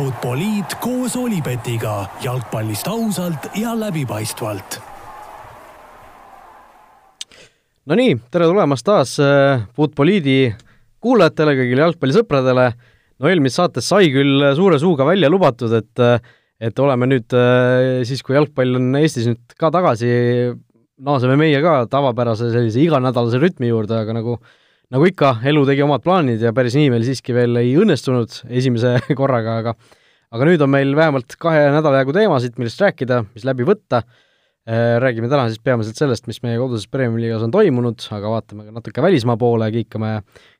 Futboliit koos Olipetiga jalgpallist ausalt ja läbipaistvalt. Nonii, tere tulemast taas äh, Futboliidi kuulajatele, kõigile jalgpallisõpradele. no eelmises saates sai küll suure suuga välja lubatud, et et oleme nüüd äh, siis, kui jalgpall on Eestis nüüd ka tagasi, naaseme meie ka tavapärase sellise iganädalase rütmi juurde, aga nagu nagu ikka, elu tegi omad plaanid ja päris nii meil siiski veel ei õnnestunud esimese korraga, aga aga nüüd on meil vähemalt kahe nädala jagu teemasid, millest rääkida, mis läbi võtta. Äh, räägime täna siis peamiselt sellest, mis meie koduses Premiumi liigas on toimunud, aga vaatame ka natuke välismaa poole, kiikame,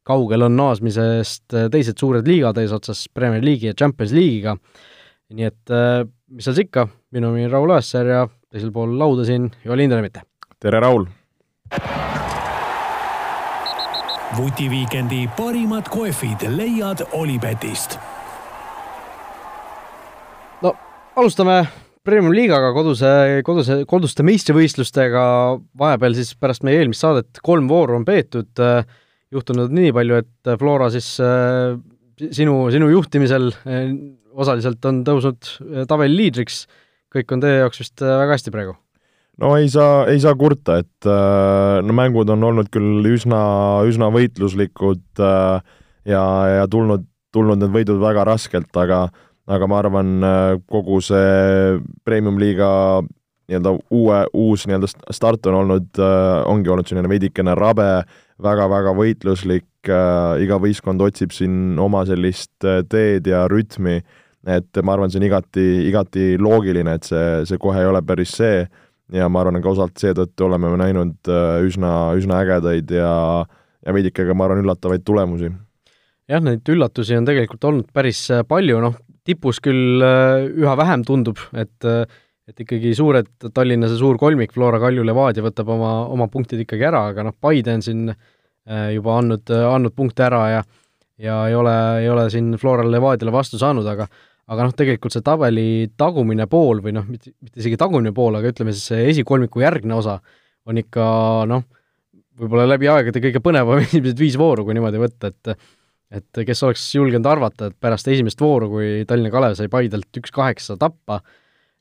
kaugel on naasmisest teised suured liigad eesotsas Premier League'i ja Champions League'iga. nii et äh, mis seal siis ikka, minu nimi on Raul Õessar ja teisel pool lauda siin Joel Hindremitte. tere, Raul! Vutiviikendi parimad kohvid leiad Olipetist. no alustame Premium liigaga koduse, koduse, koduste meistrivõistlustega, vahepeal siis pärast meie eelmist saadet kolm vooru on peetud, juhtunud nii palju, et Flora siis sinu, sinu juhtimisel osaliselt on tõusnud tabeli liidriks, kõik on teie jaoks vist väga hästi praegu no ei saa, ei saa kurta, et äh, no mängud on olnud küll üsna, üsna võitluslikud äh, ja, ja tulnud, tulnud need võidud väga raskelt, aga aga ma arvan, äh, kogu see premium-liiga nii-öelda uue, uus nii-öelda start on olnud, ongi olnud selline veidikene rabe väga,, väga-väga võitluslik, iga võistkond otsib siin oma sellist teed ja rütmi, et ma arvan, see on igati, igati loogiline, et see, see kohe ei ole päris see ja ma arvan, ka osalt seetõttu oleme me näinud äh, üsna, üsna ägedaid ja, ja veidike ka, ma arvan, üllatavaid tulemusi. jah, neid üllatusi on tegelikult olnud päris äh, palju, noh, tipus küll äh, üha vähem tundub, et et ikkagi suured, Tallinna see suur kolmik, Flora, Kalju, Levadia võtab oma, oma punktid ikkagi ära, aga noh, Paide on siin juba andnud, andnud punkte ära ja ja ei ole, ei ole siin Florale, Levadiale vastu saanud, aga aga noh, tegelikult see tabeli tagumine pool või noh, mitte, mitte isegi tagumine pool, aga ütleme siis see esikolmiku järgne osa on ikka noh, võib-olla läbi aegade kõige põnevam esimesed viis vooru, kui niimoodi võtta, et et kes oleks julgenud arvata, et pärast esimest vooru, kui Tallinna Kalev sai Paidelt üks-kaheksa tappa,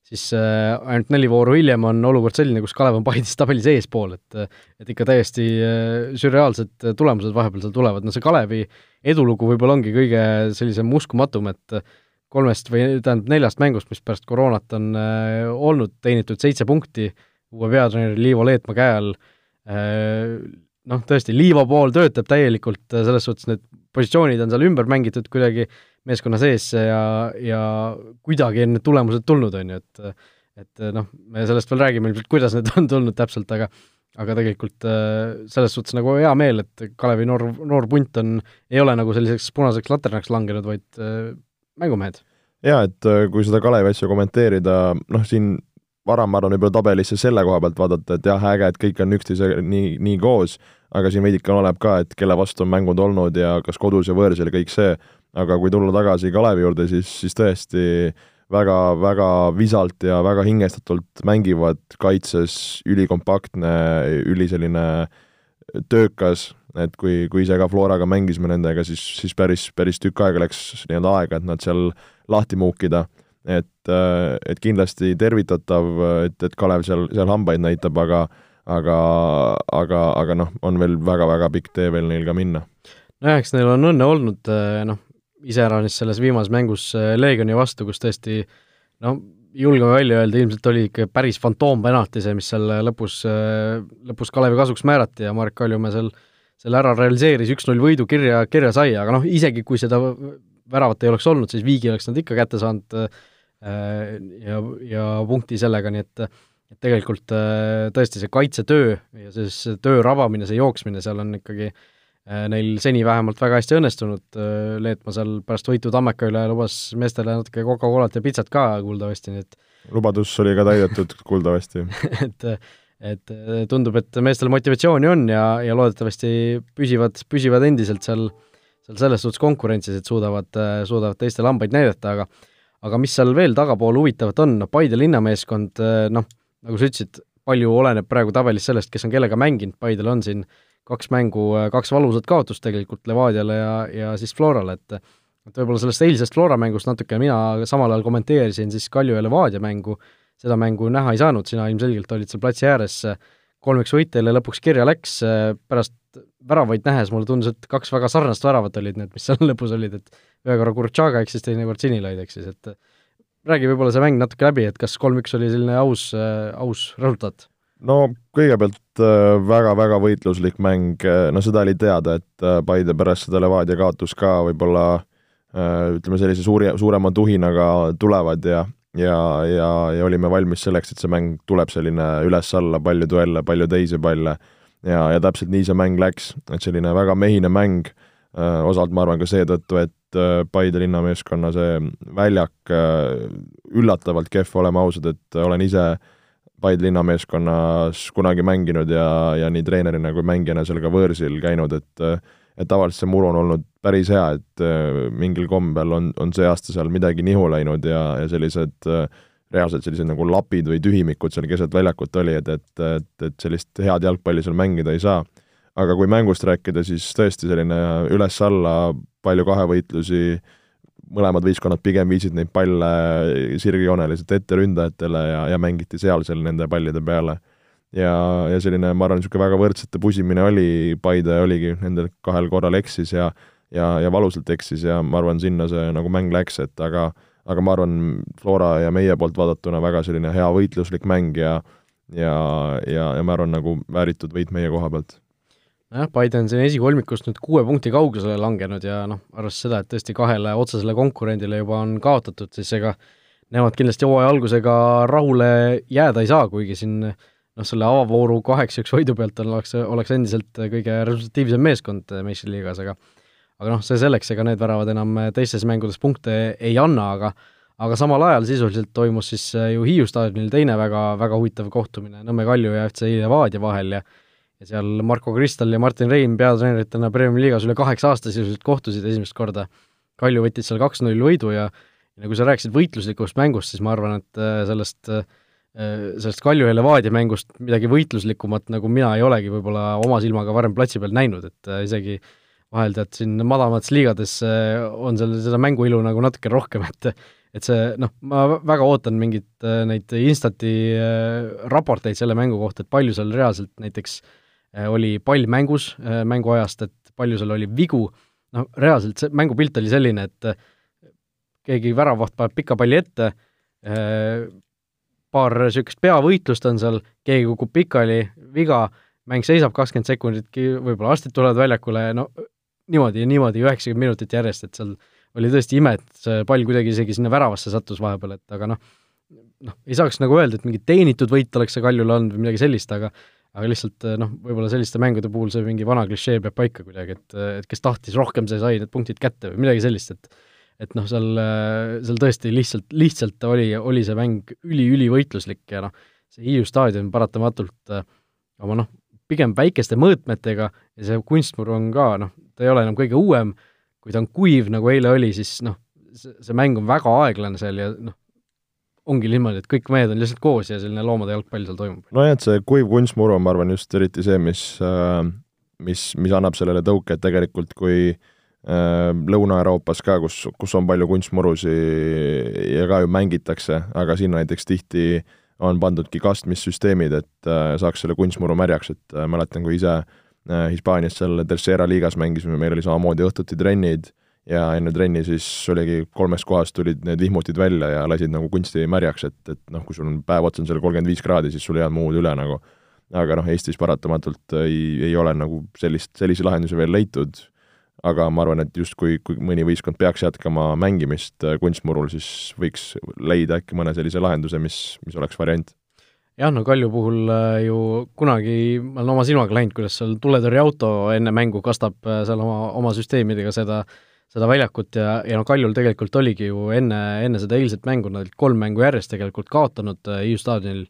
siis äh, ainult neli vooru hiljem on olukord selline, kus Kalev on Paidest tabelis eespool, et et ikka täiesti äh, sürreaalsed tulemused vahepeal seal tulevad, no see Kalevi edulugu võib-olla ongi kõige sellisem uskumatum, et kolmest või tähendab neljast mängust, mis pärast koroonat on äh, olnud, teenitud seitse punkti uue peatreeneri Liivo Leetmaa käe all äh,, noh, tõesti, Liivo pool töötab täielikult, äh, selles suhtes need positsioonid on seal ümber mängitud kuidagi meeskonna sees ja, ja kuidagi on need tulemused tulnud, on ju, et et noh, me sellest veel räägime ilmselt, kuidas need on tulnud täpselt, aga aga tegelikult äh, selles suhtes nagu hea meel, et Kalevi noor, noor punt on, ei ole nagu selliseks punaseks laternaks langenud, vaid äh, mängumehed. jaa, et äh, kui seda Kalevi asja kommenteerida, noh siin varem ma arvan, võib-olla tabelisse selle koha pealt vaadata, et jah, äge, et kõik on üksteisega nii, nii koos, aga siin veidike oleneb ka, et kelle vastu on mängud olnud ja kas kodus ja võõrsil ja kõik see, aga kui tulla tagasi Kalevi juurde, siis, siis tõesti väga, väga visalt ja väga hingestatult mängivad kaitses, ülikompaktne, üli selline töökas, et kui, kui ise ka Floraga mängisime nendega, siis, siis päris, päris tükk aega läks nii-öelda aega, et nad seal lahti muukida. et, et kindlasti tervitatav, et, et Kalev seal, seal hambaid näitab, aga aga, aga, aga noh, on veel väga-väga pikk tee veel neil ka minna. nojah, eks neil on õnne olnud, noh, iseäranis selles viimases mängus Leegioni vastu, kus tõesti noh, julgeme välja öelda, ilmselt oli ikka päris fantoompenalti see, mis seal lõpus, lõpus Kalevi kasuks määrati ja Marek Kaljumäe seal äh, selle ära realiseeris, üks-null võidu kirja, kirja sai, aga noh, isegi kui seda väravat ei oleks olnud, siis viigi oleks nad ikka kätte saanud äh, ja, ja punkti sellega, nii et et tegelikult äh, tõesti see kaitsetöö ja siis töö rabamine, see jooksmine seal on ikkagi äh, neil seni vähemalt väga hästi õnnestunud, Leetmaa seal pärast võitu Tammeka üle lubas meestele natuke Coca-Colat ja pitsat ka kuuldavasti, nii et lubadus oli ka täidetud kuuldavasti. et et äh, tundub, et meestel motivatsiooni on ja, ja loodetavasti püsivad, püsivad endiselt seal, seal selles suhtes konkurentsis, et suudavad, äh, suudavad teistele hambaid näidata, aga aga mis seal veel tagapool huvitavat on, noh, Paide linnameeskond, äh, noh, nagu sa ütlesid, palju oleneb praegu tabelis sellest, kes on kellega mänginud, Paidel on siin kaks mängu, kaks valusat kaotust tegelikult Levadiale ja, ja siis Florale, et et võib-olla sellest eilsest Flora mängust natuke mina samal ajal kommenteerisin siis Kalju ja Levadia mängu, seda mängu näha ei saanud, sina ilmselgelt olid seal platsi ääres, kolm-üks võit teile lõpuks kirja läks, pärast väravaid nähes mulle tundus, et kaks väga sarnast väravat olid need, mis seal lõpus olid, et ühe korra Kurtšaga eksis, teine kord Sinilaid eksis, et räägi võib-olla see mäng natuke läbi, et kas kolm-üks oli selline aus, aus resultaat? no kõigepealt väga-väga võitluslik mäng, no seda oli teada, et Paide pärast seda Levadia kaotus ka võib-olla ütleme, sellise suuri, suurema tuhinaga tulevad ja ja, ja, ja olime valmis selleks, et see mäng tuleb selline üles-alla, palju duelle, palju teisi palle ja, ja täpselt nii see mäng läks, et selline väga mehine mäng, osalt ma arvan ka seetõttu, et Paide linnameeskonna see väljak üllatavalt kehv, oleme ausad, et olen ise Paide linnameeskonnas kunagi mänginud ja, ja nii treenerina kui mängijana seal ka võõrsil käinud, et et tavaliselt see muru on olnud päris hea, et mingil kombel on, on see aasta seal midagi nihu läinud ja, ja sellised reaalselt sellised nagu lapid või tühimikud seal keset väljakut oli, et, et, et, et sellist head jalgpalli seal mängida ei saa. aga kui mängust rääkida, siis tõesti selline üles-alla, palju kahevõitlusi, mõlemad võistkonnad pigem viisid neid palle sirgjooneliselt ette ründajatele ja, ja mängiti seal seal nende pallide peale. Ja, ja selline, ma arvan, niisugune väga võrdsete pusimine oli, Paide oligi nendel kahel korral eksis ja ja, ja valusalt eksis ja ma arvan, sinna see nagu mäng läks, et aga aga ma arvan, Flora ja meie poolt vaadatuna väga selline hea võitluslik mäng ja ja, ja, ja ma arvan, nagu vääritud võit meie koha pealt. Nojah, Paide on siin esikolmikust nüüd kuue punkti kaugusele langenud ja noh, arvestades seda, et tõesti kahele otsesele konkurendile juba on kaotatud, siis ega nemad kindlasti hooaja algusega rahule jääda ei saa, kuigi siin noh, selle avavooru kaheksa-üks võidu pealt oleks, oleks endiselt kõige resultatiivsem meeskond meistriliigas, aga aga noh, see selleks, ega need väravad enam teistes mängudes punkte ei anna, aga aga samal ajal sisuliselt toimus siis ju Hiiu staadionil teine väga, väga huvitav kohtumine Nõmme Kalju ja FC Levadia vahel ja ja seal Marko Kristal ja Martin Reim peatreeneritena Premiumi liigas üle kaheksa aasta sisuliselt kohtusid esimest korda. Kalju võttis seal kaks-null võidu ja ja kui sa rääkisid võitluslikust mängust, siis ma arvan, et äh, sellest, äh, sellest Kalju ja Levadia mängust midagi võitluslikumat, nagu mina ei olegi võib-olla oma silmaga varem platsi peal näinud, et äh, isegi vahel tead, siin madalamates liigades on seal seda mänguilu nagu natuke rohkem, et et see noh, ma väga ootan mingit neid Instati raporteid selle mängu kohta, et palju seal reaalselt näiteks äh, Äh, oli pall mängus äh, mänguajast, et palju seal oli vigu, noh, reaalselt see mängupilt oli selline, et äh, keegi väravaht paneb pika palli ette, paar niisugust peavõitlust on seal, keegi kukub pikali, viga, mäng seisab kakskümmend sekunditki, võib-olla arstid tulevad väljakule, no niimoodi ja niimoodi üheksakümmend minutit järjest, et seal oli tõesti ime, et see pall kuidagi isegi sinna väravasse sattus vahepeal, et aga noh, noh, ei saaks nagu öelda, et mingi teenitud võit oleks see Kaljule olnud või midagi sellist, aga aga lihtsalt noh, võib-olla selliste mängude puhul see mingi vana klišee peab paika kuidagi, et, et kes tahtis rohkem, see sai need punktid kätte või midagi sellist, et et noh, seal, seal tõesti lihtsalt, lihtsalt oli, oli see mäng üli-ülivõitluslik ja noh, see Hiiu staadion paratamatult eh, oma noh, pigem väikeste mõõtmetega ja see kunstmuru on ka noh, ta ei ole enam kõige uuem, kui ta on kuiv, nagu eile oli, siis noh, see, see mäng on väga aeglane seal ja noh, ongi niimoodi, et kõik mehed on lihtsalt koos ja selline loomade jalgpall seal toimub. nojah, et see kuiv kunstmuru on, ma arvan, just eriti see, mis, äh, mis, mis annab sellele tõuke, et tegelikult kui äh, Lõuna-Euroopas ka, kus, kus on palju kunstmurusi ja ka ju mängitakse, aga sinna näiteks tihti on pandudki kastmissüsteemid, et äh, saaks selle kunstmuru märjaks, et mäletan, kui ise Hispaanias seal Tercera liigas mängisime, meil oli samamoodi õhtuti trennid ja enne trenni siis oligi kolmest kohast tulid need vihmutid välja ja lasid nagu kunsti märjaks, et, et noh, kui sul on päev otsa on seal kolmkümmend viis kraadi, siis sul ei jää muud üle nagu. aga noh, Eestis paratamatult ei, ei ole nagu sellist, sellisi lahendusi veel leitud, aga ma arvan, et just kui, mõni võistkond peaks jätkama mängimist äh, kunstmurul, siis võiks leida äkki mõne sellise lahenduse, mis, mis oleks variant. Jah, no Kalju puhul äh, ju kunagi ma olen oma silmaga näinud, kuidas seal tuletõrjeauto enne mängu kastab äh, seal oma, oma süsteemidega seda seda väljakut ja, ja noh, Kaljul tegelikult oligi ju enne, enne seda eilset mängu, nad olid kolm mängu järjest tegelikult kaotanud Hiiu staadionil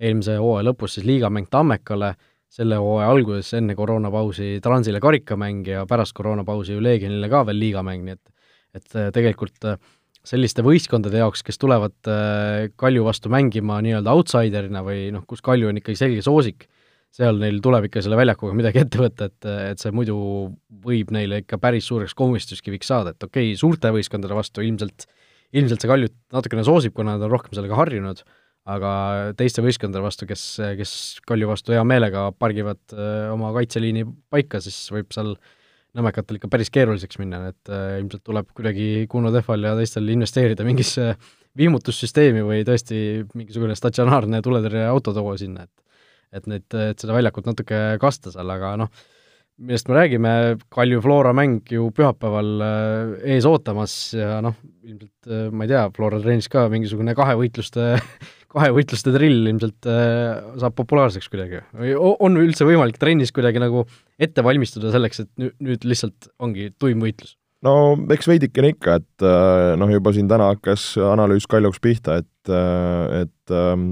eelmise hooaja lõpus siis liigamäng Tammekale, selle hooaja alguses enne koroonapausi Transile karikamäng ja pärast koroonapausi ju Leegionile ka veel liigamäng, nii et et äh, tegelikult äh, selliste võistkondade jaoks, kes tulevad Kalju vastu mängima nii-öelda outsiderina või noh, kus Kalju on ikkagi selge soosik, seal neil tuleb ikka selle väljakuga midagi ette võtta, et, et see muidu võib neile ikka päris suureks komistuskiviks saada, et okei okay,, suurte võistkondade vastu ilmselt, ilmselt see Kaljut natukene soosib, kuna nad on rohkem sellega harjunud, aga teiste võistkondade vastu, kes, kes Kalju vastu hea meelega pargivad öö, oma kaitseliini paika, siis võib seal nõmmekatel ikka päris keeruliseks minna, et öö, ilmselt tuleb kuidagi Kuno Tehval ja teistel investeerida mingisse viimutussüsteemi või tõesti mingisugune statsionaarne tuletõrjeauto tuua sinna, et et neid, et seda väljakut natuke kasta seal, aga noh, millest me räägime, Kalju Flora mäng ju pühapäeval äh, ees ootamas ja noh, ilmselt äh, ma ei tea, Flora trennis ka mingisugune kahevõitluste kahevõitluste drill ilmselt äh, saab populaarseks kuidagi või on üldse võimalik trennis kuidagi nagu ette valmistuda selleks, et nüüd, nüüd lihtsalt ongi tuim võitlus? no eks veidikene ikka, et noh, juba siin täna hakkas analüüs Kaljuks pihta, et, et ähm,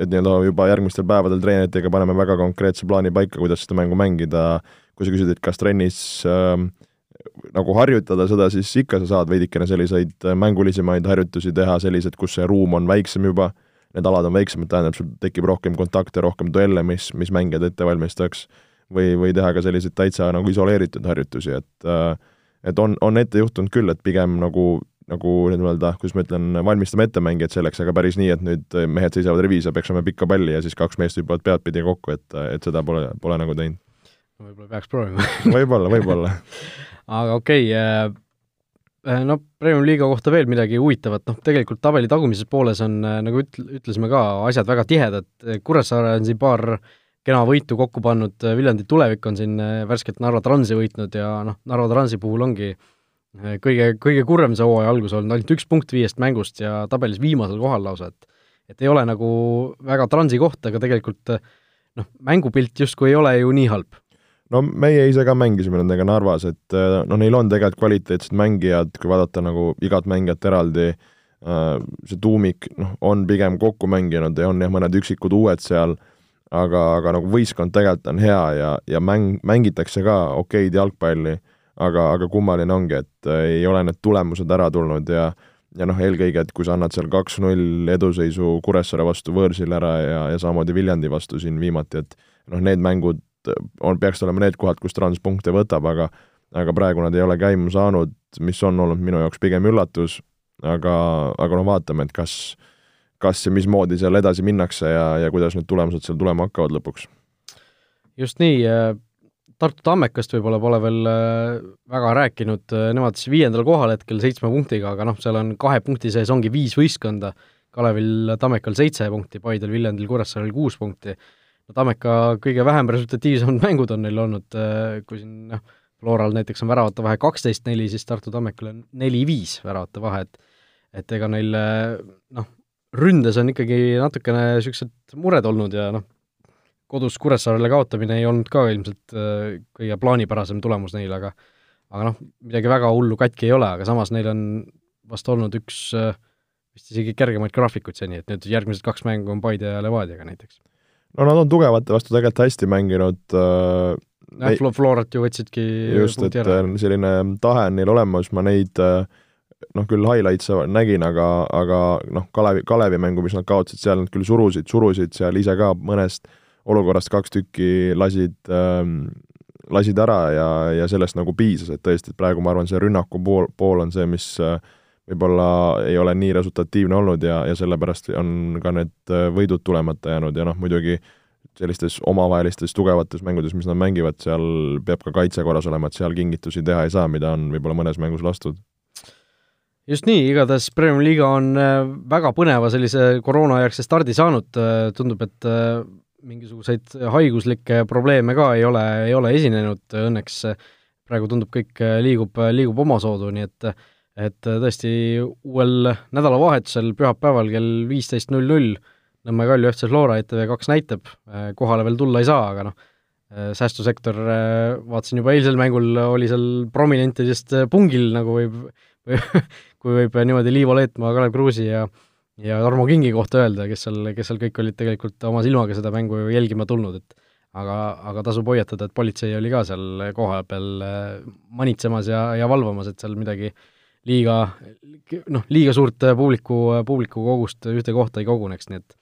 et nii-öelda juba järgmistel päevadel treeneritega paneme väga konkreetse plaani paika, kuidas seda mängu mängida, kui sa küsid, et kas trennis äh, nagu harjutada seda, siis ikka sa saad veidikene selliseid äh, mängulisemaid harjutusi teha, sellised, kus see ruum on väiksem juba, need alad on väiksemad, tähendab, sul tekib rohkem kontakte, rohkem duelle, mis, mis mängijad ette valmistaks, või, või teha ka selliseid täitsa nagu isoleeritud harjutusi, et äh, et on, on ette juhtunud küll, et pigem nagu nagu nii-öelda, kuidas ma ütlen, valmistame ette mängijaid selleks, aga päris nii, et nüüd mehed seisavad reviis ja peksame pikka palli ja siis kaks meest hüppavad peadpidi kokku, et, et seda pole, pole nagu teinud. võib-olla peaks proovima. Võib-olla, võib-olla aga okei okay, äh,, no Premium-liiga kohta veel midagi huvitavat, noh tegelikult tabeli tagumises pooles on, äh, nagu üt-, ütlesime ka, asjad väga tihedad, Kuressaare on siin paar kena võitu kokku pannud, Viljandi tulevik on siin äh, värskelt Narva Transi võitnud ja noh, Narva Transi puhul ongi äh, kõige, kõige kurvem see hooaja algus olnud, ainult üks punkt viiest mängust ja tabelis viimasel kohal lausa, et et ei ole nagu väga transi koht, aga tegelikult noh, mängupilt justkui ei ole ju nii halb. No meie ise ka mängisime nendega Narvas, et noh, neil on tegelikult kvaliteetsed mängijad, kui vaadata nagu igat mängijat eraldi, äh, see tuumik noh, on pigem kokku mänginud ja on jah, mõned üksikud uued seal, aga, aga nagu võistkond tegelikult on hea ja, ja mäng, mängitakse ka okeid jalgpalli aga, aga kummaline ongi, et äh, ei ole need tulemused ära tulnud ja ja noh, eelkõige, et kui sa annad seal kaks-null eduseisu Kuressaare vastu võõrsil ära ja, ja samamoodi Viljandi vastu siin viimati, et noh, need mängud on, peaksid olema need kohad, kus Trans punkte võtab, aga aga praegu nad ei ole käima saanud, mis on olnud minu jaoks pigem üllatus, aga, aga noh, vaatame, et kas, kas ja mismoodi seal edasi minnakse ja, ja kuidas need tulemused seal tulema hakkavad lõpuks. just nii, Tartu Tammekast võib-olla pole veel äh, väga rääkinud, äh, nemad siis viiendal kohal hetkel seitsme punktiga, aga noh, seal on kahe punkti sees ongi viis võistkonda, Kalevil, Tammekal seitse punkti, Paidel, Viljandil, Kuressaarel kuus punkti. No Tammeka kõige vähem resultatiivsemad mängud on neil olnud, äh, kui siin noh, Floral näiteks on väravate vahe kaksteist neli, siis Tartu Tammekal on neli-viis väravate vahe, et et ega neil noh, ründes on ikkagi natukene niisugused mured olnud ja noh, kodus Kuressaarele kaotamine ei olnud ka ilmselt äh, kõige plaanipärasem tulemus neil, aga aga noh, midagi väga hullu katki ei ole, aga samas neil on vast olnud üks äh, vist isegi kergemaid graafikuid seni, et nüüd järgmised kaks mängu on Paide ja Levadiaga näiteks. No nad on tugevate vastu tegelikult hästi mänginud äh, jah, Flo-, Florat ju võtsidki just, et ära. Äh, selline tahe on neil olemas, ma neid noh, küll highlights'e nägin, aga, aga noh, Kalevi, Kalevi mängu, mis nad kaotasid, seal nad küll surusid, surusid seal ise ka mõnest äh, olukorrast kaks tükki lasid ähm,, lasid ära ja, ja sellest nagu piisas, et tõesti, et praegu ma arvan, see rünnaku pool, pool on see, mis äh, võib-olla ei ole nii resultatiivne olnud ja, ja sellepärast on ka need äh, võidud tulemata jäänud ja noh, muidugi sellistes omavahelistes tugevates mängudes, mis nad mängivad, seal peab ka kaitse korras olema, et seal kingitusi teha ei saa, mida on võib-olla mõnes mängus lastud. Just nii, igatahes Premiumi liiga on äh, väga põneva sellise koroonajärgse stardi saanud, tundub, et mingisuguseid haiguslikke probleeme ka ei ole, ei ole esinenud, õnneks praegu tundub, kõik liigub, liigub omasoodu, nii et et tõesti uuel nädalavahetusel, pühapäeval kell viisteist null null Nõmme Kalju FC Flora ETV2 näitab, kohale veel tulla ei saa, aga noh, säästusektor, vaatasin juba eilsel mängul, oli seal prominentidest pungil, nagu võib, või kui võib niimoodi Liivo Leetmaa, Kalev Kruusi ja ja Tarmo Kingi kohta öelda, kes seal, kes seal kõik olid tegelikult oma silmaga seda mängu jälgima tulnud, et aga, aga tasub hoiatada, et politsei oli ka seal kohapeal äh, manitsemas ja, ja valvamas, et seal midagi liiga noh, liiga suurt publiku, publiku kogust ühte kohta ei koguneks, nii et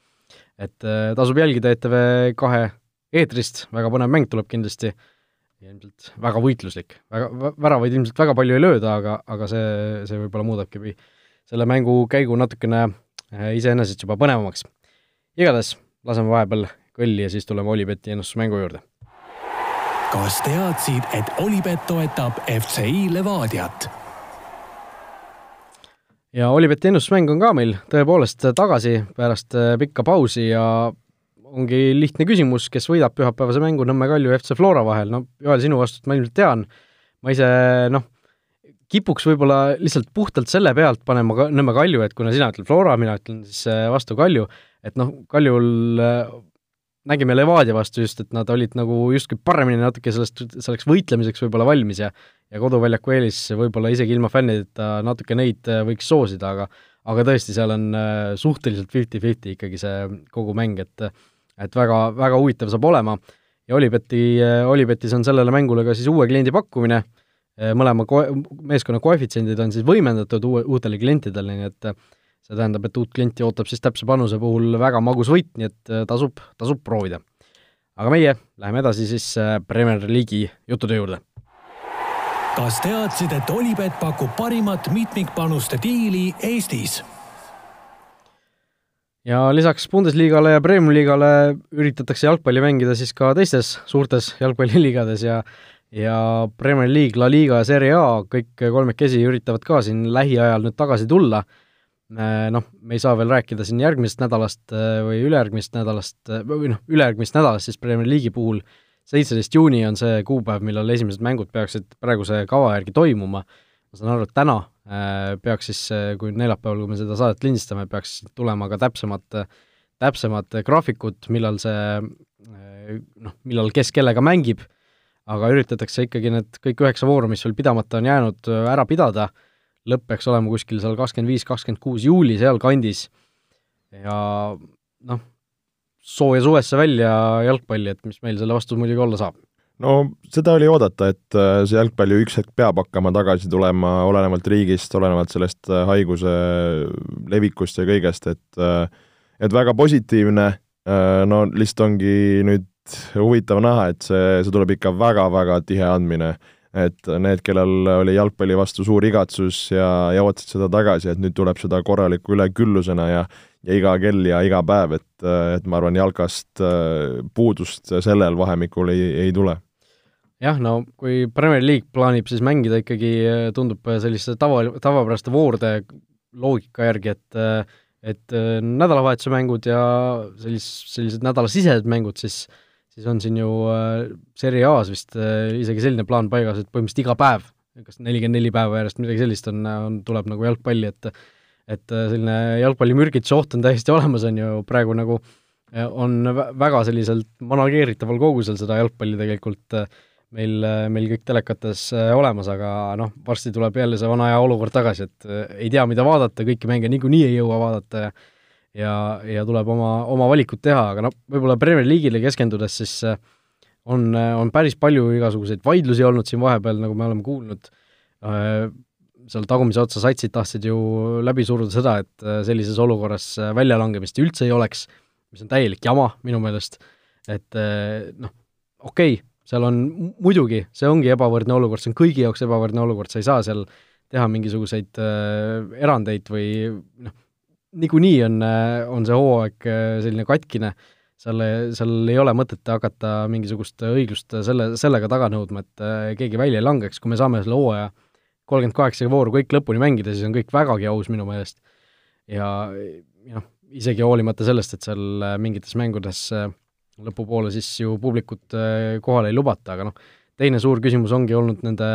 et äh, tasub jälgida ETV kahe eetrist, väga põnev mäng tuleb kindlasti ja ilmselt väga võitluslik, väga, väravaid ilmselt väga palju ei lööda, aga, aga see, see võib-olla muudabki selle mängu käigu natukene äh, iseenesest juba põnevamaks. igatahes laseme vahepeal kõlli ja siis tuleme Olibeti ennustusmängu juurde. kas teadsid, et Olipet toetab FCI Levadiat? Ja Olibeti ennustusmäng on ka meil tõepoolest tagasi pärast äh, pikka pausi ja ongi lihtne küsimus, kes võidab pühapäevase mängu Nõmme Kalju ja FC Flora vahel, no Joel, sinu vastust ma ilmselt tean, ma ise noh, kipuks võib-olla lihtsalt puhtalt selle pealt panema ka Nõmme Kalju, et kuna sina ütled Flora, mina ütlen siis äh, vastu Kalju, et noh, Kaljul äh, nägime Levadia vastu just, et nad olid nagu justkui paremini natuke sellest, selleks võitlemiseks võib-olla valmis ja ja koduväljaku eelis võib-olla isegi ilma fännideta natuke neid äh, võiks soosida, aga aga tõesti, seal on suhteliselt fifty-fifty ikkagi see kogu mäng, et et väga, väga huvitav saab olema. Ja Olibeti, Olipetis on sellele mängule ka siis uue kliendi pakkumine mõlema ko-, meeskonna koefitsiendid on siis võimendatud uue, uutele klientidele, nii et see tähendab, et uut klienti ootab siis täpse panuse puhul väga magus võit, nii et eh, tasub, tasub proovida. aga meie läheme edasi siis Premier League'i juttude juurde. kas teadsid, et Olipet pakub parimat mitmikpanuste diili Eestis? ja lisaks Bundesliga-le ja Premium-liigale üritatakse jalgpalli mängida siis ka teistes suurtes jalgpalliliigades ja ja Premier League, La Liga ja Serie A, kõik kolmekesi üritavad ka siin lähiajal nüüd tagasi tulla, äh, noh, me ei saa veel rääkida siin järgmisest nädalast äh, või ülejärgmisest nädalast, äh, või noh, ülejärgmisest nädalast siis Premier League'i puhul, seitseteist juuni on see kuupäev, millal esimesed mängud peaksid praeguse kava järgi toimuma, ma saan aru, et täna peaks siis, kui neljapäeval, kui me seda saadet lindistame, peaks tulema ka täpsemad, täpsemad graafikud, millal see noh, millal kes kellega mängib aga üritatakse ikkagi need kõik üheksa vooru, mis veel pidamata on jäänud, ära pidada, lõpp peaks olema kuskil seal kakskümmend viis, kakskümmend kuus juuli sealkandis ja noh, sooja suvesse välja jalgpalli, et mis meil selle vastu muidugi olla saab no seda oli oodata, et äh, see jalgpall ju üks hetk peab hakkama tagasi tulema, olenevalt riigist, olenevalt sellest äh, haiguse levikust ja kõigest, et äh, et väga positiivne, no lihtsalt ongi nüüd huvitav näha, et see, see tuleb ikka väga-väga tihe andmine. Et need, kellel oli jalgpalli vastu suur igatsus ja, ja ootasid seda tagasi, et nüüd tuleb seda korraliku üleküllusena ja ja iga kell ja iga päev, et, et ma arvan, jalkast äh, puudust sellel vahemikul ei, ei tule. Jah, no kui Premier League plaanib siis mängida ikkagi, tundub selliste tava, tavapäraste voorude loogika järgi, et et nädalavahetuse mängud ja sellis-, sellised nädalasisesed mängud, siis siis on siin ju äh, Serie A-s vist äh, isegi selline plaan paigas, et põhimõtteliselt iga päev, kas nelikümmend neli päeva järjest, midagi sellist on, on, tuleb nagu jalgpalli, et et äh, selline jalgpallimürgituse oht on täiesti olemas, on ju, praegu nagu on väga selliselt manageeritaval kogusel seda jalgpalli tegelikult meil, meil kõik telekates olemas, aga noh, varsti tuleb jälle see vana aja olukord tagasi, et ei tea, mida vaadata, kõiki mänge niikuinii ei jõua vaadata ja ja, ja tuleb oma, oma valikud teha, aga noh, võib-olla Premier League'ile keskendudes siis äh, on, äh, on päris palju igasuguseid vaidlusi olnud siin vahepeal, nagu me oleme kuulnud, äh, seal tagumise otsa satsid tahtsid ju läbi suruda seda, et sellises olukorras väljalangemist üldse ei oleks, mis on täielik jama minu meelest, et noh, okei okay,, seal on muidugi, see ongi ebavõrdne olukord, see on kõigi jaoks ebavõrdne olukord, sa ei saa seal teha mingisuguseid äh, erandeid või noh, niikuinii on, on see hooaeg äh, selline katkine, seal, seal ei ole mõtet hakata mingisugust õiglust selle, sellega taga nõudma, et äh, keegi välja ei langeks, kui me saame selle hooaja kolmkümmend kaheksa vooru kõik lõpuni mängida, siis on kõik vägagi aus minu meelest. ja, noh, isegi hoolimata sellest, et seal äh, mingites mängudes lõpupoole siis ju publikut kohale ei lubata, aga noh, teine suur küsimus ongi olnud nende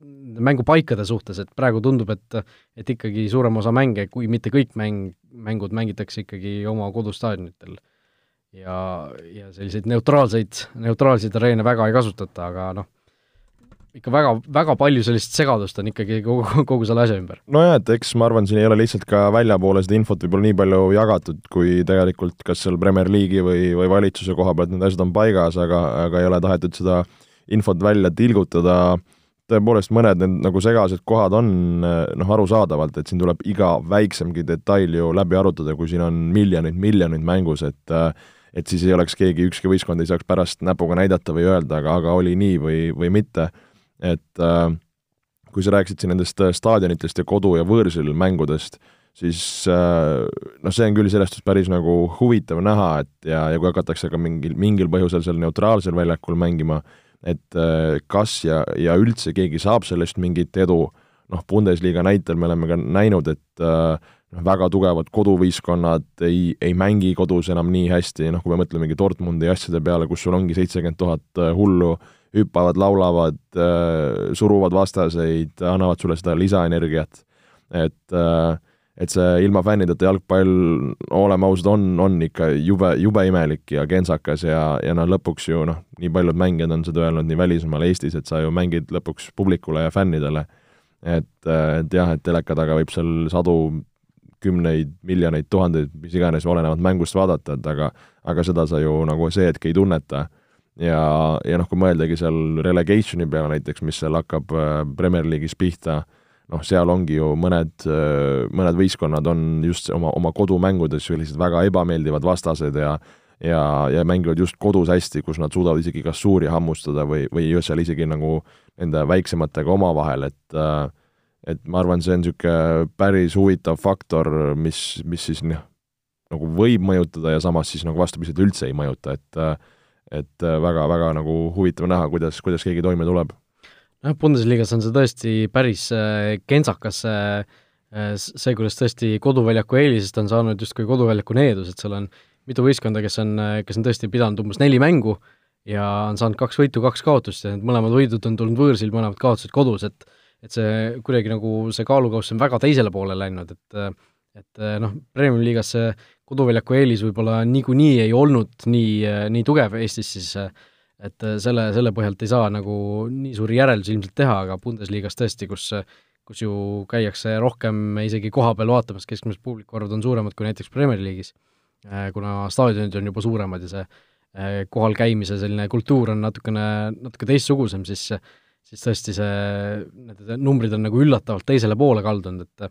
mängupaikade suhtes, et praegu tundub, et et ikkagi suurem osa mänge, kui mitte kõik mäng, mängud mängitakse ikkagi oma kodustaadionitel. ja, ja selliseid neutraalseid, neutraalseid areene väga ei kasutata, aga noh, ikka väga, väga palju sellist segadust on ikkagi kogu, kogu selle asja ümber. nojah, et eks ma arvan, siin ei ole lihtsalt ka väljapoole seda infot võib-olla nii palju jagatud, kui tegelikult kas seal Premier League'i või, või valitsuse koha pealt need asjad on paigas, aga, aga ei ole tahetud seda infot välja tilgutada äh, tõepoolest mõned need nagu segased kohad on noh, arusaadavalt, et siin tuleb iga väiksemgi detail ju läbi arutada, kui siin on miljoneid, miljoneid mängus, et et siis ei oleks keegi, ükski võistkond ei saaks pärast näpuga näidata või öelda, aga, aga oli nii või, või mitte, et äh, kui sa rääkisid siin nendest äh, staadionitest ja kodu- ja võõrsil mängudest, siis äh, noh, see on küll selles suhtes päris nagu huvitav näha, et ja, ja kui hakatakse ka mingil, mingil põhjusel seal neutraalsel väljakul mängima, et äh, kas ja, ja üldse keegi saab sellest mingit edu, noh, Bundesliga näitel me oleme ka näinud, et noh, väga tugevad koduvõistkonnad ei, ei mängi kodus enam nii hästi, noh, kui me mõtleme mingi Dortmundi asjade peale, kus sul ongi seitsekümmend tuhat hullu, hüppavad, laulavad, suruvad vastaseid, annavad sulle seda lisaenergiat. et äh, et see ilma fännideta jalgpall, oleme ausad, on, on ikka jube, jube imelik ja kentsakas ja, ja noh, lõpuks ju noh, nii paljud mängijad on seda öelnud nii välismaal, Eestis, et sa ju mängid lõpuks publikule ja fännidele. et, et jah, et teleka taga võib seal sadu kümneid, miljoneid, tuhandeid, mis iganes, olenevad mängust vaadata, et aga aga seda sa ju nagu see hetk ei tunneta. ja, ja noh, kui mõeldagi seal relegation'i peale näiteks, mis seal hakkab äh, Premier League'is pihta, noh, seal ongi ju mõned, mõned võistkonnad on just oma, oma kodumängudes sellised väga ebameeldivad vastased ja ja, ja mängivad just kodus hästi, kus nad suudavad isegi kas suuri hammustada või, või seal isegi nagu nende väiksematega omavahel, et et ma arvan, see on niisugune päris huvitav faktor, mis, mis siis noh, nagu võib mõjutada ja samas siis nagu vastupidiselt üldse ei mõjuta, et et väga-väga nagu huvitav näha, kuidas, kuidas keegi toime tuleb noh, Bundesliga-s on see tõesti päris äh, kentsakas äh, see, kuidas tõesti koduväljaku eelisest on saanud justkui koduväljaku needus, et seal on mitu võistkonda, kes on, kes on tõesti pidanud umbes neli mängu ja on saanud kaks võitu, kaks kaotust ja need mõlemad võidud on tulnud võõrsil, mõlemad kaotused kodus, et et see kuidagi nagu, see kaalukauss on väga teisele poole läinud, et et noh, Premiumi liigas see koduväljaku eelis võib-olla niikuinii ei olnud nii, nii tugev Eestis, siis et äh, selle, selle põhjalt ei saa nagu nii suuri järeldusi ilmselt teha, aga Bundesliga-s tõesti, kus kus ju käiakse rohkem isegi kohapeal vaatamas, keskmised publikuarvud on suuremad kui näiteks Premier League'is, äh, kuna staadionid on juba suuremad ja see äh, kohal käimise selline kultuur on natukene, natuke teistsugusem, siis siis tõesti see, need numbrid on nagu üllatavalt teisele poole kaldunud, et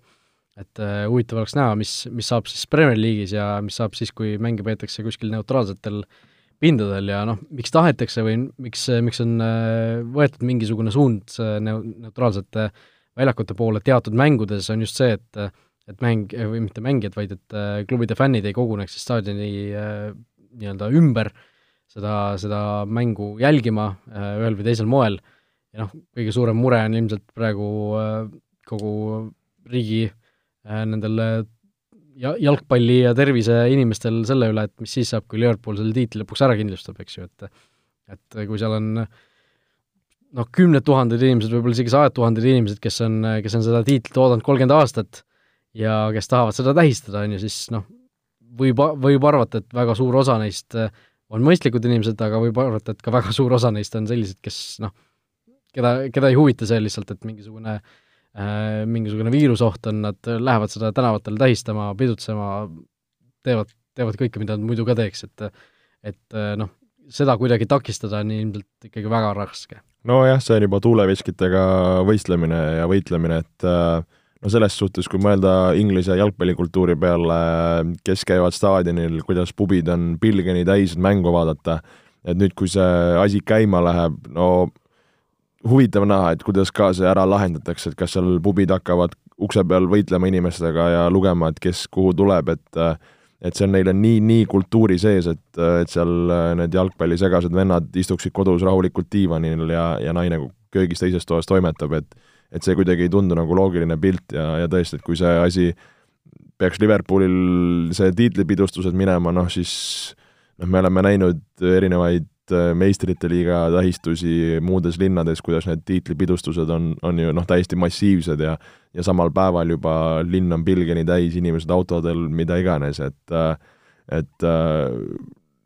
et huvitav oleks näha, mis, mis saab siis Premier League'is ja mis saab siis, kui mänge peetakse kuskil neutraalsetel äh, pindadel ja noh, miks tahetakse või miks, miks on äh, võetud mingisugune suund neu-, neutraalsete väljakute poole teatud mängudes, on just see, et et mäng, või mitte mängijad, vaid et äh, klubide fännid ei koguneks siis staadioni äh, nii-öelda ümber seda, seda mängu jälgima ühel või teisel moel. Ja noh, kõige suurem mure on ilmselt praegu kogu riigi nendel ja jalgpalli ja tervise inimestel selle üle, et mis siis saab, kui Liverpool selle tiitli lõpuks ära kindlustab, eks ju, et et kui seal on noh, kümned tuhanded inimesed, võib-olla isegi sajad tuhanded inimesed, kes on, kes on seda tiitlit oodanud kolmkümmend aastat ja kes tahavad seda tähistada, on ju, siis noh, võib, võib arvata, et väga suur osa neist on mõistlikud inimesed, aga võib arvata, et ka väga suur osa neist on sellised, kes noh, keda, keda ei huvita see lihtsalt, et mingisugune Äh, mingisugune viirusoht on, nad lähevad seda tänavatel tähistama, pidutsema, teevad, teevad kõike, mida nad muidu ka teeks, et et äh, noh, seda kuidagi takistada on ilmselt ikkagi väga raske. nojah, see on juba tuuleveskitega võistlemine ja võitlemine, et äh, no selles suhtes, kui mõelda Inglise jalgpallikultuuri peale, kes käivad staadionil, kuidas pubid on pilgeni täis, et mängu vaadata, et nüüd, kui see asi käima läheb, no huvitav näha, et kuidas ka see ära lahendatakse, et kas seal pubid hakkavad ukse peal võitlema inimestega ja lugema, et kes kuhu tuleb, et et see on neile nii, nii kultuuri sees, et, et seal need jalgpallisegased vennad istuksid kodus rahulikult diivanil ja, ja naine köögis teises toas toimetab, et et see kuidagi ei tundu nagu loogiline pilt ja, ja tõesti, et kui see asi peaks Liverpoolil see tiitlipidustused minema, noh siis noh, me oleme näinud erinevaid meistrite liiga tähistusi muudes linnades, kuidas need tiitlipidustused on, on ju noh, täiesti massiivsed ja ja samal päeval juba linn on pilgeni täis, inimesed autodel, mida iganes, et äh, et äh,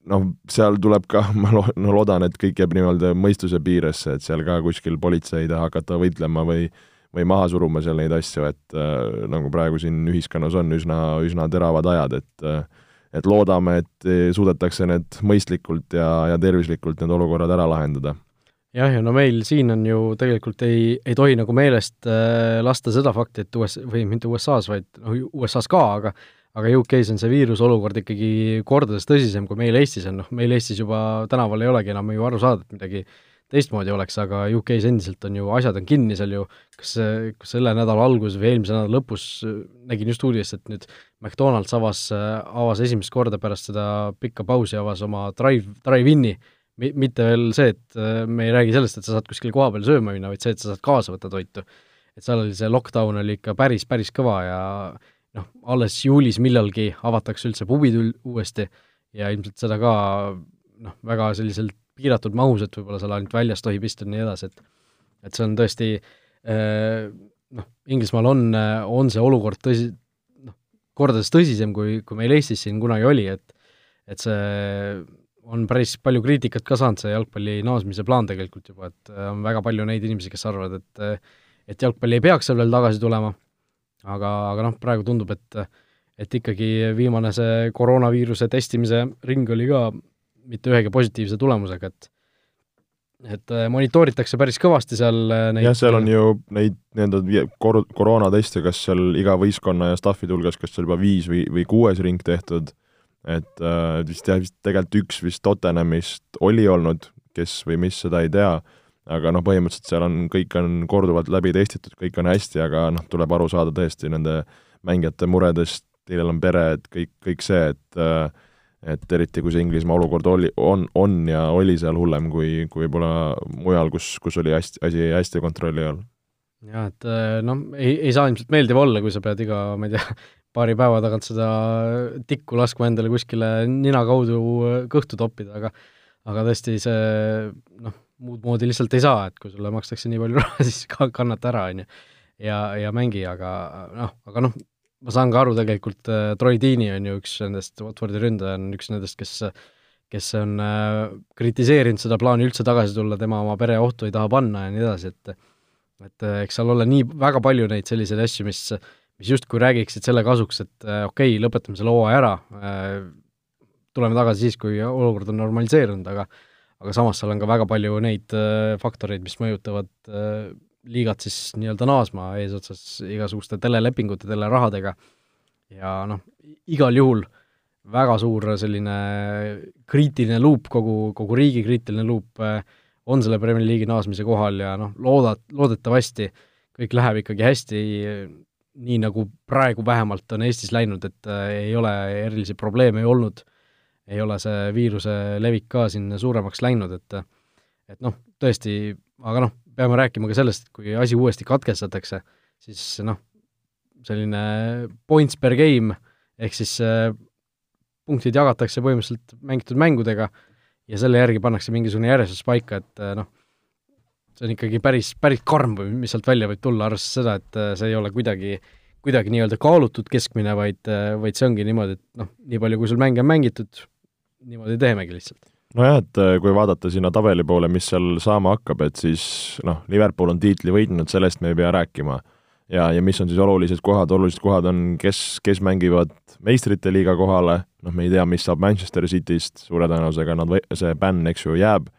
noh, seal tuleb ka, ma lo-, no loodan, et kõik jääb nii-öelda mõistuse piiresse, et seal ka kuskil politsei ei taha hakata võitlema või või maha suruma seal neid asju, et äh, nagu praegu siin ühiskonnas on üsna, üsna teravad ajad, et äh, et loodame, et eh, suudetakse need mõistlikult ja, ja tervislikult need olukorrad ära lahendada. jah, ja no meil siin on ju tegelikult ei, ei tohi nagu meelest äh, lasta seda fakti, et US, või mitte USA-s, vaid noh, USA-s ka, aga aga UK-s on see viirusolukord ikkagi kordades tõsisem, kui meil Eestis on, noh, meil Eestis juba tänaval ei olegi enam ju aru saada, et midagi teistmoodi oleks, aga UK-s endiselt on ju, asjad on kinni seal ju, kas, kas selle nädala alguses või eelmise nädala lõpus nägin just uudist, et nüüd McDonalds avas, avas esimest korda pärast seda pikka pausi, avas oma drive, drive-in'i, mitte veel see, et me ei räägi sellest, et sa saad kuskil kohapeal sööma minna, vaid see, et sa saad kaasa võtta toitu. et seal oli see lockdown oli ikka päris, päris kõva ja noh, alles juulis millalgi avatakse üldse pubid uuesti ja ilmselt seda ka noh, väga selliselt piiratud mahus, et võib-olla seal ainult väljas tohib istuda ja nii edasi, et et see on tõesti eh, noh, Inglismaal on, on see olukord tõsi, noh, kordades tõsisem, kui, kui meil Eestis siin kunagi oli, et et see on päris palju kriitikat ka saanud, see jalgpalli naasmise plaan tegelikult juba, et on väga palju neid inimesi, kes arvavad, et et jalgpalli ei peaks seal veel tagasi tulema, aga, aga noh, praegu tundub, et et ikkagi viimane see koroonaviiruse testimise ring oli ka mitte ühegi positiivse tulemusega, et et äh, monitooritakse päris kõvasti seal äh, neid jah, seal on ju neid nii-öelda kor-, koroonateste, kas seal iga võistkonna ja staffi hulgas, kas seal juba viis või, või kuues ring tehtud, et äh, vist jah, vist tegelikult üks vist Tottenhamist oli olnud, kes või mis, seda ei tea, aga noh, põhimõtteliselt seal on, kõik on korduvalt läbi testitud, kõik on hästi, aga noh, tuleb aru saada tõesti nende mängijate muredest, kellel on pere, et kõik, kõik see, et äh, et eriti, kui see Inglismaa olukord oli, on, on ja oli seal hullem kui, kui võib-olla mujal, kus, kus oli hästi, asi hästi kontrolli all. jah, et äh, noh, ei, ei saa ilmselt meeldiv olla, kui sa pead iga, ma ei tea, paari päeva tagant seda tikku laskma endale kuskile nina kaudu kõhtu toppida, aga aga tõesti see noh, muud moodi lihtsalt ei saa, et kui sulle makstakse nii palju raha, siis ka kannata ära, on ju. ja, ja mängi, aga noh, aga noh, ma saan ka aru tegelikult äh,, Troy Deeney on ju üks nendest, Watfordi ründaja on üks nendest, kes kes on äh, kritiseerinud seda plaani üldse tagasi tulla, tema oma pere ohtu ei taha panna ja nii edasi, et et äh, eks seal ole nii väga palju neid selliseid asju, mis, mis justkui räägiksid selle kasuks, et okei okay,, lõpetame selle hooaja ära tuleme tagasi siis, kui olukord on normaliseerunud, aga aga samas seal on ka väga palju neid faktoreid, mis mõjutavad liigat siis nii-öelda naasma eesotsas igasuguste telelepingute, telerahadega. Ja noh, igal juhul väga suur selline kriitiline luup, kogu, kogu riigi kriitiline luup eh, on selle Premier League'i naasmise kohal ja noh, looda-, loodetavasti kõik läheb ikkagi hästi, nii nagu praegu vähemalt on Eestis läinud, et äh, ei ole erilisi probleeme olnud, ei ole see viiruse levik ka siin suuremaks läinud, et et noh, tõesti, aga noh, peame rääkima ka sellest, et kui asi uuesti katkestatakse, siis noh, selline points per game, ehk siis äh, punktid jagatakse põhimõtteliselt mängitud mängudega ja selle järgi pannakse mingisugune järjestus paika, et äh, noh, see on ikkagi päris, päris karm või mis sealt välja võib tulla, arvestades seda, et äh, see ei ole kuidagi, kuidagi nii-öelda kaalutud keskmine, vaid, vaid see ongi niimoodi, et noh, nii palju, kui sul mänge on mängitud, niimoodi teemegi lihtsalt nojah, et äh, kui vaadata sinna tabeli poole, mis seal saama hakkab, et siis noh, Liverpool on tiitli võitnud, sellest me ei pea rääkima. ja, ja mis on siis olulised kohad, olulised kohad on, kes, kes mängivad meistrite liiga kohale, noh, me ei tea, mis saab Manchester Cityst, suure tõenäosusega nad või-, see bänn, eks ju, jääb,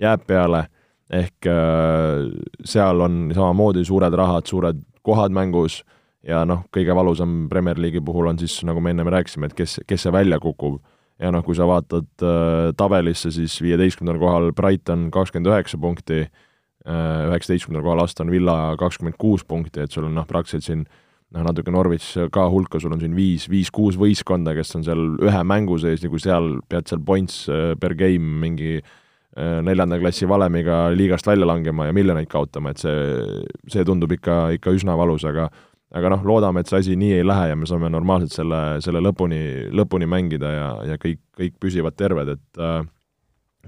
jääb peale, ehk äh, seal on samamoodi suured rahad, suured kohad mängus ja noh, kõige valusam Premier League'i puhul on siis, nagu me ennem rääkisime, et kes, kes see välja kukub ja noh, kui sa vaatad äh, tabelisse, siis viieteistkümnendal kohal Brighton kakskümmend üheksa punkti äh,, üheksateistkümnendal kohal Aston Villa kakskümmend kuus punkti, et sul on noh, praktiliselt siin noh, natuke Norwich ka hulka, sul on siin viis, viis-kuus võistkonda, kes on seal ühe mängu sees ja kui seal pead seal points äh, per game mingi äh, neljanda klassi valemiga liigast välja langema ja miljoneid kaotama, et see, see tundub ikka, ikka üsna valus, aga aga noh, loodame, et see asi nii ei lähe ja me saame normaalselt selle, selle lõpuni, lõpuni mängida ja, ja kõik, kõik püsivad terved, et äh,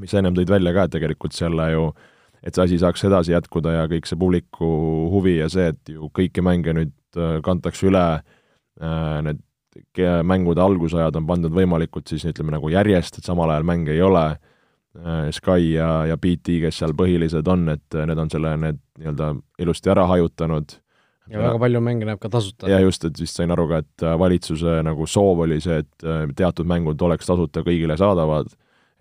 mis sa ennem tõid välja ka, et tegelikult selle ju, et see asi saaks edasi jätkuda ja kõik see publiku huvi ja see, et ju kõiki mänge nüüd äh, kantakse üle äh,, need mängude algusajad on pandud võimalikult siis ütleme nagu järjest, et samal ajal mänge ei ole äh,, Sky ja, ja BT, kes seal põhilised on, et need on selle, need nii-öelda ilusti ära hajutanud ja väga palju mänge näeb ka tasuta. ja just, et vist sain aru ka, et äh, valitsuse nagu soov oli see, et äh, teatud mängud oleks tasuta kõigile saadavad,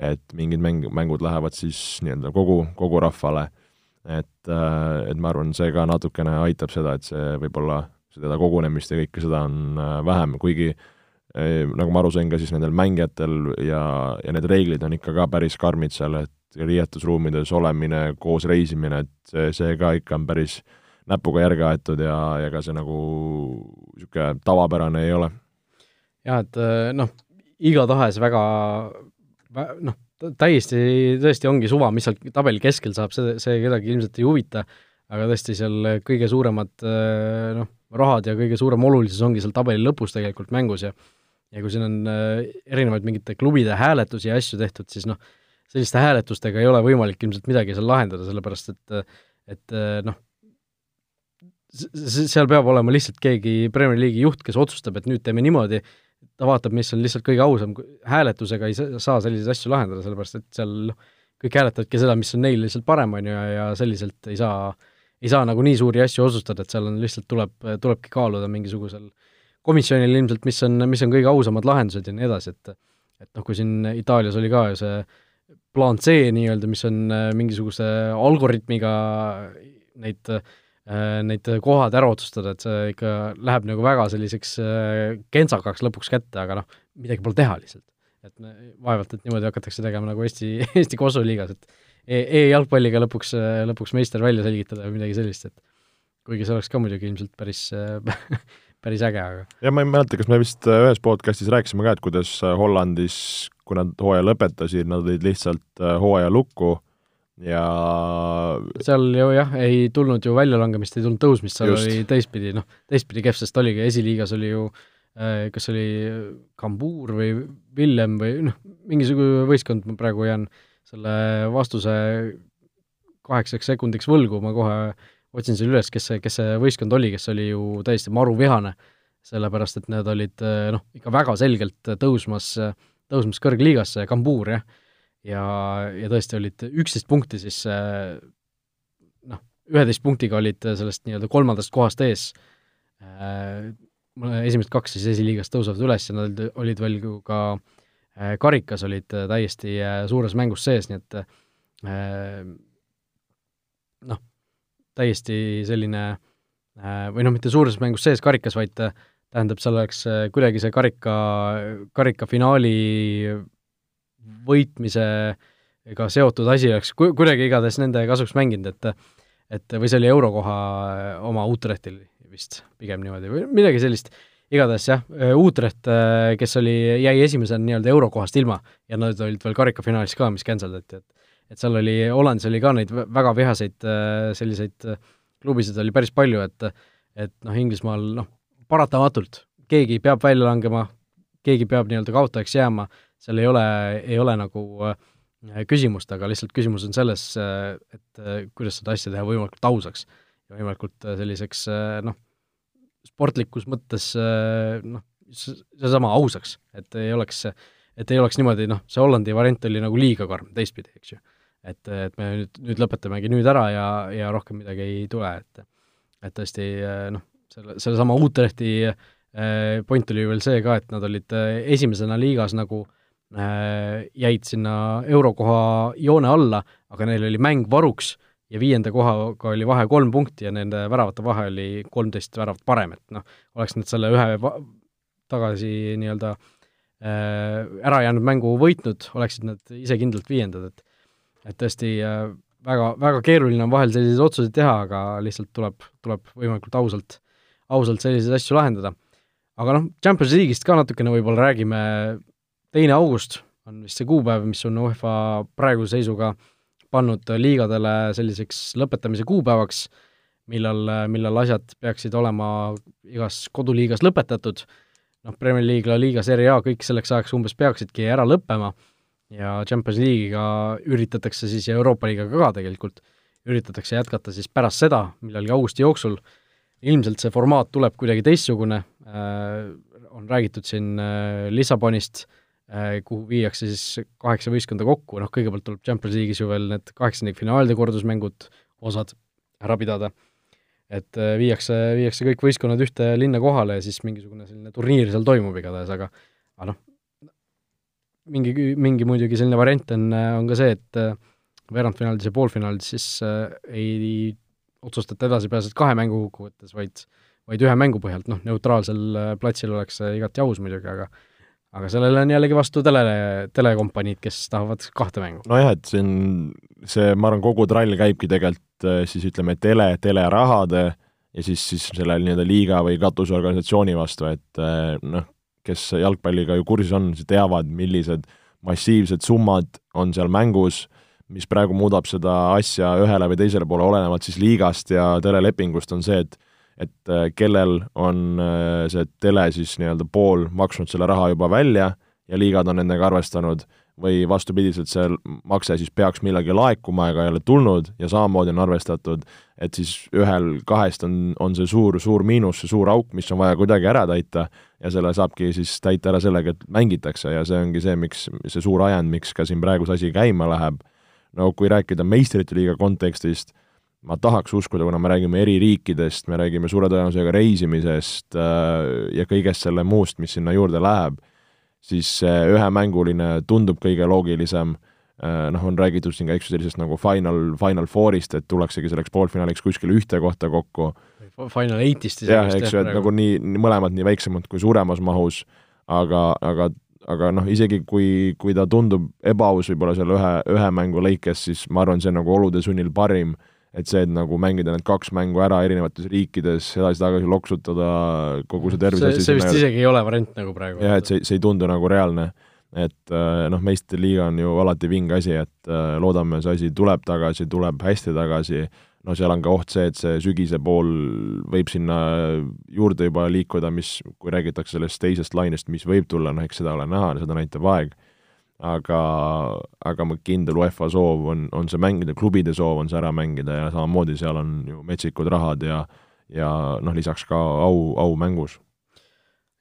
et mingid mäng, mängud lähevad siis nii-öelda kogu, kogu rahvale, et, äh, et ma arvan, see ka natukene aitab seda, et see võib-olla seda kogunemist ja kõike seda on vähem, kuigi nagu ma aru sain, ka siis nendel mängijatel ja, ja need reeglid on ikka ka päris karmid seal, et riietusruumides olemine, koos reisimine, et see, see ka ikka on päris näpuga järge aetud ja, ja ega see nagu niisugune tavapärane ei ole. jah, et noh, igatahes väga noh, täiesti tõesti ongi suva, mis seal tabeli keskel saab, see, see kedagi ilmselt ei huvita, aga tõesti seal kõige suuremad noh, rahad ja kõige suurem olulisus ongi seal tabeli lõpus tegelikult mängus ja ja kui siin on äh, erinevaid mingite klubide hääletusi ja asju tehtud, siis noh, selliste hääletustega ei ole võimalik ilmselt midagi seal lahendada, sellepärast et et äh, noh, seal peab olema lihtsalt keegi Premier League'i juht, kes otsustab, et nüüd teeme niimoodi, ta vaatab, mis on lihtsalt kõige ausam, hääletusega ei saa selliseid asju lahendada, sellepärast et seal noh, kõik hääletavadki seda, mis on neile lihtsalt parem, on ju, ja, ja selliselt ei saa, ei saa nagu nii suuri asju otsustada, et seal on lihtsalt tuleb, tulebki kaaluda mingisugusel komisjonil ilmselt, mis on, mis on kõige ausamad lahendused ja nii edasi, et et noh, kui siin Itaalias oli ka ju see plaan C nii-öelda, mis on äh, mingisuguse algoritmiga neid, äh, neid kohad ära otsustada, et see ikka läheb nagu väga selliseks äh, kentsakaks lõpuks kätte, aga noh, midagi pole teha lihtsalt. et vaevalt, et niimoodi hakatakse tegema nagu Eesti, Eesti kosuliigas, et e e-jalgpalliga lõpuks, lõpuks meister välja selgitada või midagi sellist, et kuigi see oleks ka muidugi ilmselt päris päris äge, aga ja ma ei mäleta, kas me vist äh, ühes podcastis rääkisime ka, et kuidas äh, Hollandis, kui nad hooaja lõpetasid, nad olid lihtsalt äh, hooaja lukku ja seal ju jah, ei tulnud ju väljalangemist, ei tulnud tõusmist, seal Just. oli teistpidi, noh, teistpidi kehv, sest oligi, esiliigas oli ju kas oli Kambuur või Villem või noh, mingisugune võistkond, ma praegu jään selle vastuse kaheksaks sekundiks võlgu, ma kohe otsin selle üles, kes see, kes see võistkond oli, kes oli ju täiesti maruvihane, sellepärast et need olid noh, ikka väga selgelt tõusmas, tõusmas kõrgliigasse, Kambuur jah, ja, ja tõesti olid üksteist punkti siis noh, üheteist punktiga olid sellest nii-öelda kolmandast kohast ees, esimesed kaks siis esiliigast tõusevad üles ja nad olid veel ju ka karikas olid täiesti suures mängus sees, nii et noh, täiesti selline äh, või noh, mitte suures mängus sees karikas, vaid äh, tähendab, seal oleks äh, kuidagi see karika, karikafinaali võitmisega seotud asi oleks ku-, kuidagi igatahes nende kasuks mänginud, et et või see oli eurokoha oma Utrechtil vist pigem niimoodi või midagi sellist, igatahes jah, Utrecht, kes oli, jäi esimesena nii-öelda eurokohast ilma ja nad olid veel karikafinaalis ka, mis canceldati, et et seal oli, Hollandis oli ka neid väga vihaseid äh, selliseid äh, klubisid oli päris palju, et et noh, Inglismaal noh, paratamatult keegi peab välja langema, keegi peab nii-öelda kaotajaks jääma, seal ei ole, ei ole nagu äh, küsimust, aga lihtsalt küsimus on selles, et kuidas seda asja teha võimalikult ausaks ja võimalikult selliseks noh, sportlikus mõttes noh, seesama ausaks, et ei oleks, et ei oleks niimoodi, noh, see Hollandi variant oli nagu liiga karm teistpidi, eks ju. Et, et me nüüd, nüüd lõpetamegi nüüd ära ja, ja rohkem midagi ei tule, et et tõesti noh, selle, sellesama Utrechti point oli ju veel see ka, et nad olid esimesena liigas nagu eh, jäid sinna eurokoha joone alla, aga neil oli mäng varuks ja viienda kohaga oli vahe kolm punkti ja nende väravate vahe oli kolmteist väravat parem, et noh, oleks nad selle ühe tagasi nii-öelda ära jäänud mängu võitnud, oleksid nad isekindlalt viiendad, et et tõesti äh, väga, väga keeruline on vahel selliseid otsuseid teha, aga lihtsalt tuleb, tuleb võimalikult ausalt, ausalt selliseid asju lahendada. aga noh, Champions League'ist ka natukene võib-olla räägime, teine august on vist see kuupäev, mis on UEFA praeguse seisuga pannud liigadele selliseks lõpetamise kuupäevaks, millal, millal asjad peaksid olema igas koduliigas lõpetatud, noh, Premier League, La Liga, Serie A, kõik selleks ajaks umbes peaksidki ära lõppema ja Champions League'iga üritatakse siis ja Euroopa liigaga ka tegelikult, üritatakse jätkata siis pärast seda, millalgi augusti jooksul, ilmselt see formaat tuleb kuidagi teistsugune. Äh,, on räägitud siin äh, Lissabonist äh,, kuhu viiakse siis kaheksa võistkonda kokku, noh kõigepealt tuleb Champions League'is ju veel need kaheksandikfinaalide kordusmängud, osad ära pidada, et äh, viiakse, viiakse kõik võistkonnad ühte linna kohale ja siis mingisugune selline turniir seal toimub igatahes, aga aga noh, mingi, mingi muidugi selline variant on, on ka see, et äh, veerandfinaalides ja poolfinaalides siis äh, ei otsustata edasipääsed kahe mängu kokkuvõttes, vaid vaid ühe mängu põhjalt, noh, neutraalsel platsil oleks see igati aus muidugi, aga aga sellele on jällegi vastu tele, telekompaniid, kes tahavad kahte mängu. nojah, et on, see, ma arvan, kogu trall käibki tegelikult siis ütleme, tele, telerahade ja siis, siis selle nii-öelda liiga või katusorganisatsiooni vastu, et noh, kes jalgpalliga ju kursis on, teavad, millised massiivsed summad on seal mängus, mis praegu muudab seda asja ühele või teisele poole, olenevalt siis liigast ja telelepingust, on see, et et äh, kellel on äh, see tele siis nii-öelda pool maksnud selle raha juba välja ja liigad on nendega arvestanud, või vastupidiselt, see makse siis peaks millalgi laekuma, aga ei ole tulnud ja samamoodi on arvestatud, et siis ühel kahest on, on see suur, suur miinus, see suur auk, mis on vaja kuidagi ära täita ja selle saabki siis täita ära sellega, et mängitakse ja see ongi see, miks, see suur ajend, miks ka siin praegu see asi käima läheb. no kui rääkida meistrite liiga kontekstist, ma tahaks uskuda, kuna me räägime eri riikidest, me räägime suure tõenäosusega reisimisest äh, ja kõigest selle muust, mis sinna juurde läheb siis see ühemänguline tundub kõige loogilisem, äh, noh, on räägitud siin ka, eks ju, sellisest nagu final, final four'ist, et tullaksegi selleks poolfinaaliks kuskile ühte kohta kokku. Final eight'ist jah, eks ju, et nagu nii, mõlemad nii väiksemad kui suuremas mahus, aga, aga aga noh, isegi kui, kui ta tundub ebaaus võib-olla seal ühe, ühe mängu lõikes, siis ma arvan, see on nagu olude sunnil parim et see, et nagu mängida need kaks mängu ära erinevates riikides, edasi-tagasi loksutada kogu see tervis see, see vist isegi ei ole variant nagu praegu. jah, et see, see ei tundu nagu reaalne. et äh, noh, meistrite liiga on ju alati vinge asi, et äh, loodame, see asi tuleb tagasi, tuleb hästi tagasi, no seal on ka oht see, et see sügise pool võib sinna juurde juba liikuda, mis, kui räägitakse sellest teisest lainest, mis võib tulla, noh eks seda ole näha, seda näitab aeg aga, aga ma kindel, UEFA soov on, on see mängida, klubide soov on see ära mängida ja samamoodi seal on ju metsikud rahad ja ja noh, lisaks ka au, au mängus.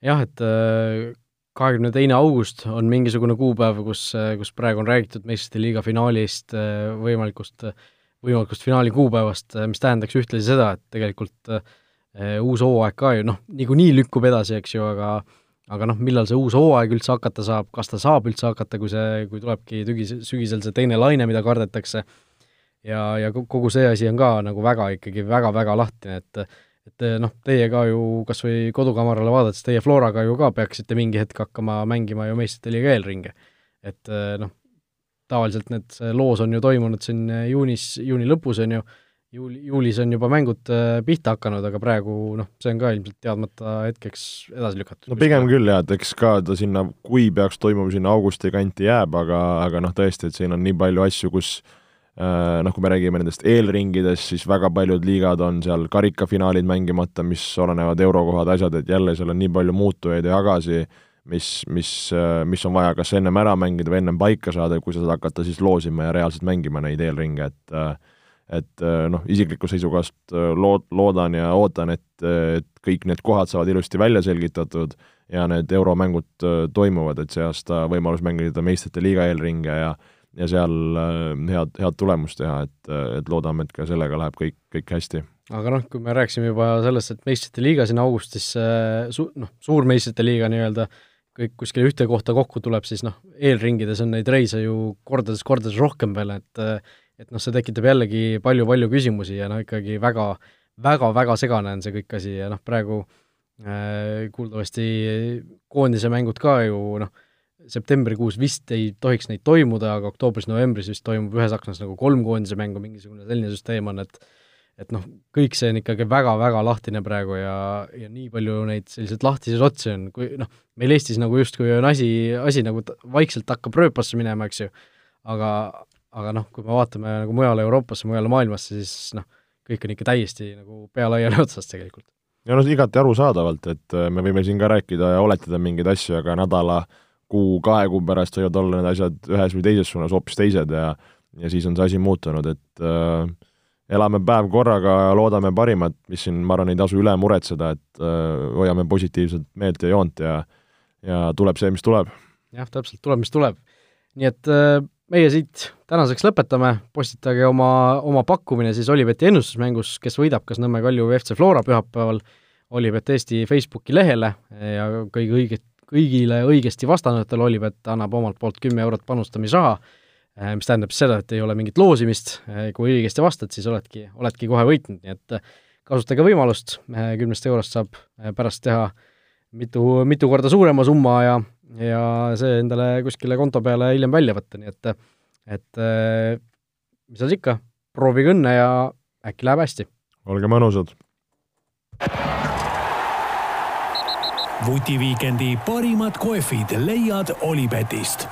jah, et äh, kahekümne teine august on mingisugune kuupäev, kus, kus praegu on räägitud meistrite liiga finaalist, äh, võimalikust, võimalikust finaali kuupäevast, äh, mis tähendaks ühtlasi seda, et tegelikult uus hooaeg ka ju noh, niikuinii lükkub edasi, eks ju, aga aga noh, millal see uus hooaeg üldse hakata saab, kas ta saab üldse hakata, kui see, kui tulebki tügis, sügisel see teine laine, mida kardetakse, ja, ja kogu see asi on ka nagu väga ikkagi väga-väga lahtine, et et noh, teie ka ju kas või kodukamarale vaadates, teie Floraga ju ka peaksite mingi hetk hakkama mängima ju meistrite liiga eelringe. et noh, tavaliselt need, see loos on ju toimunud siin juunis, juuni lõpus, on ju, juuli, juulis on juba mängud äh, pihta hakanud, aga praegu noh, see on ka ilmselt teadmata hetkeks edasi lükatud. no pigem küll jah, et eks ka ta sinna, kui peaks toimuma, sinna augusti kanti jääb, aga, aga noh, tõesti, et siin on nii palju asju, kus äh, noh, kui me räägime nendest eelringidest, siis väga paljud liigad on seal karikafinaalid mängimata, mis olenevad eurokohad, asjad, et jälle seal on nii palju muutujaid ja jagasi, mis, mis, äh, mis on vaja kas ennem ära mängida või ennem paika saada, kui sa saad hakata siis loosima ja reaalselt mängima neid eelringe, et äh, et äh, noh, isikliku seisukohast äh, lood-, loodan ja ootan, et, et kõik need kohad saavad ilusti välja selgitatud ja need euromängud äh, toimuvad, et see aasta võimalus mängida meistrite liiga eelringe ja ja seal head, head tulemust teha, et, et loodame, et ka sellega läheb kõik, kõik hästi. aga noh, kui me rääkisime juba sellest, et meistrite liiga siin augustis su-, noh, suurmeistrite liiga nii-öelda, kõik kuskile ühte kohta kokku tuleb, siis noh, eelringides on neid reise ju kordades-kordades rohkem veel, et et noh, see tekitab jällegi palju-palju küsimusi ja noh, ikkagi väga, väga-väga segane on see kõik asi ja noh, praegu äh, kuuldavasti koondise mängud ka ju noh, septembrikuus vist ei tohiks neid toimuda, aga oktoobris-novembris vist toimub ühes aknas nagu kolm koondise mängu, mingisugune selline süsteem on, et et noh, kõik see on ikkagi väga-väga lahtine praegu ja, ja nii palju neid selliseid lahtiseid otsi on, kui noh, meil Eestis nagu justkui on asi, asi nagu vaikselt hakkab rööpasse minema, eks ju, aga, aga noh, kui me vaatame nagu mujale Euroopasse, mujale maailmasse, siis noh, kõik on ikka täiesti nagu pea laiali otsas tegelikult. ja noh, igati arusaadavalt, et äh, me võime siin ka rääkida ja oletada mingeid asju, aga nädala, kuu, kahe kuu pärast võivad olla need asjad ühes või teises suunas hoopis teised ja ja siis on see asi muutunud, et äh, elame päev korraga ja loodame parimat, mis siin, ma arvan, ei tasu üle muretseda, et äh, hoiame positiivset meelt ja joont ja ja tuleb see, mis tuleb. jah, täpselt, tuleb, mis tuleb. nii et äh, meie siit tänaseks lõpetame, postitage oma, oma pakkumine siis Olipeti ennustusmängus, kes võidab, kas Nõmme Kalju või FC Flora pühapäeval, Olipet Eesti Facebooki lehele ja kõigi õiget, kõigile õigesti vastanutele Olipet annab omalt poolt kümme eurot panustamisraha, mis tähendab seda, et ei ole mingit loosimist, kui õigesti vastad, siis oledki, oledki kohe võitnud, nii et kasutage võimalust, kümnest eurost saab pärast teha mitu, mitu korda suurema summa ja, ja see endale kuskile konto peale hiljem välja võtta, nii et et mis seal ikka, proovige õnne ja äkki läheb hästi. olge mõnusad. vutiviikendi parimad kohvid leiad Olipetist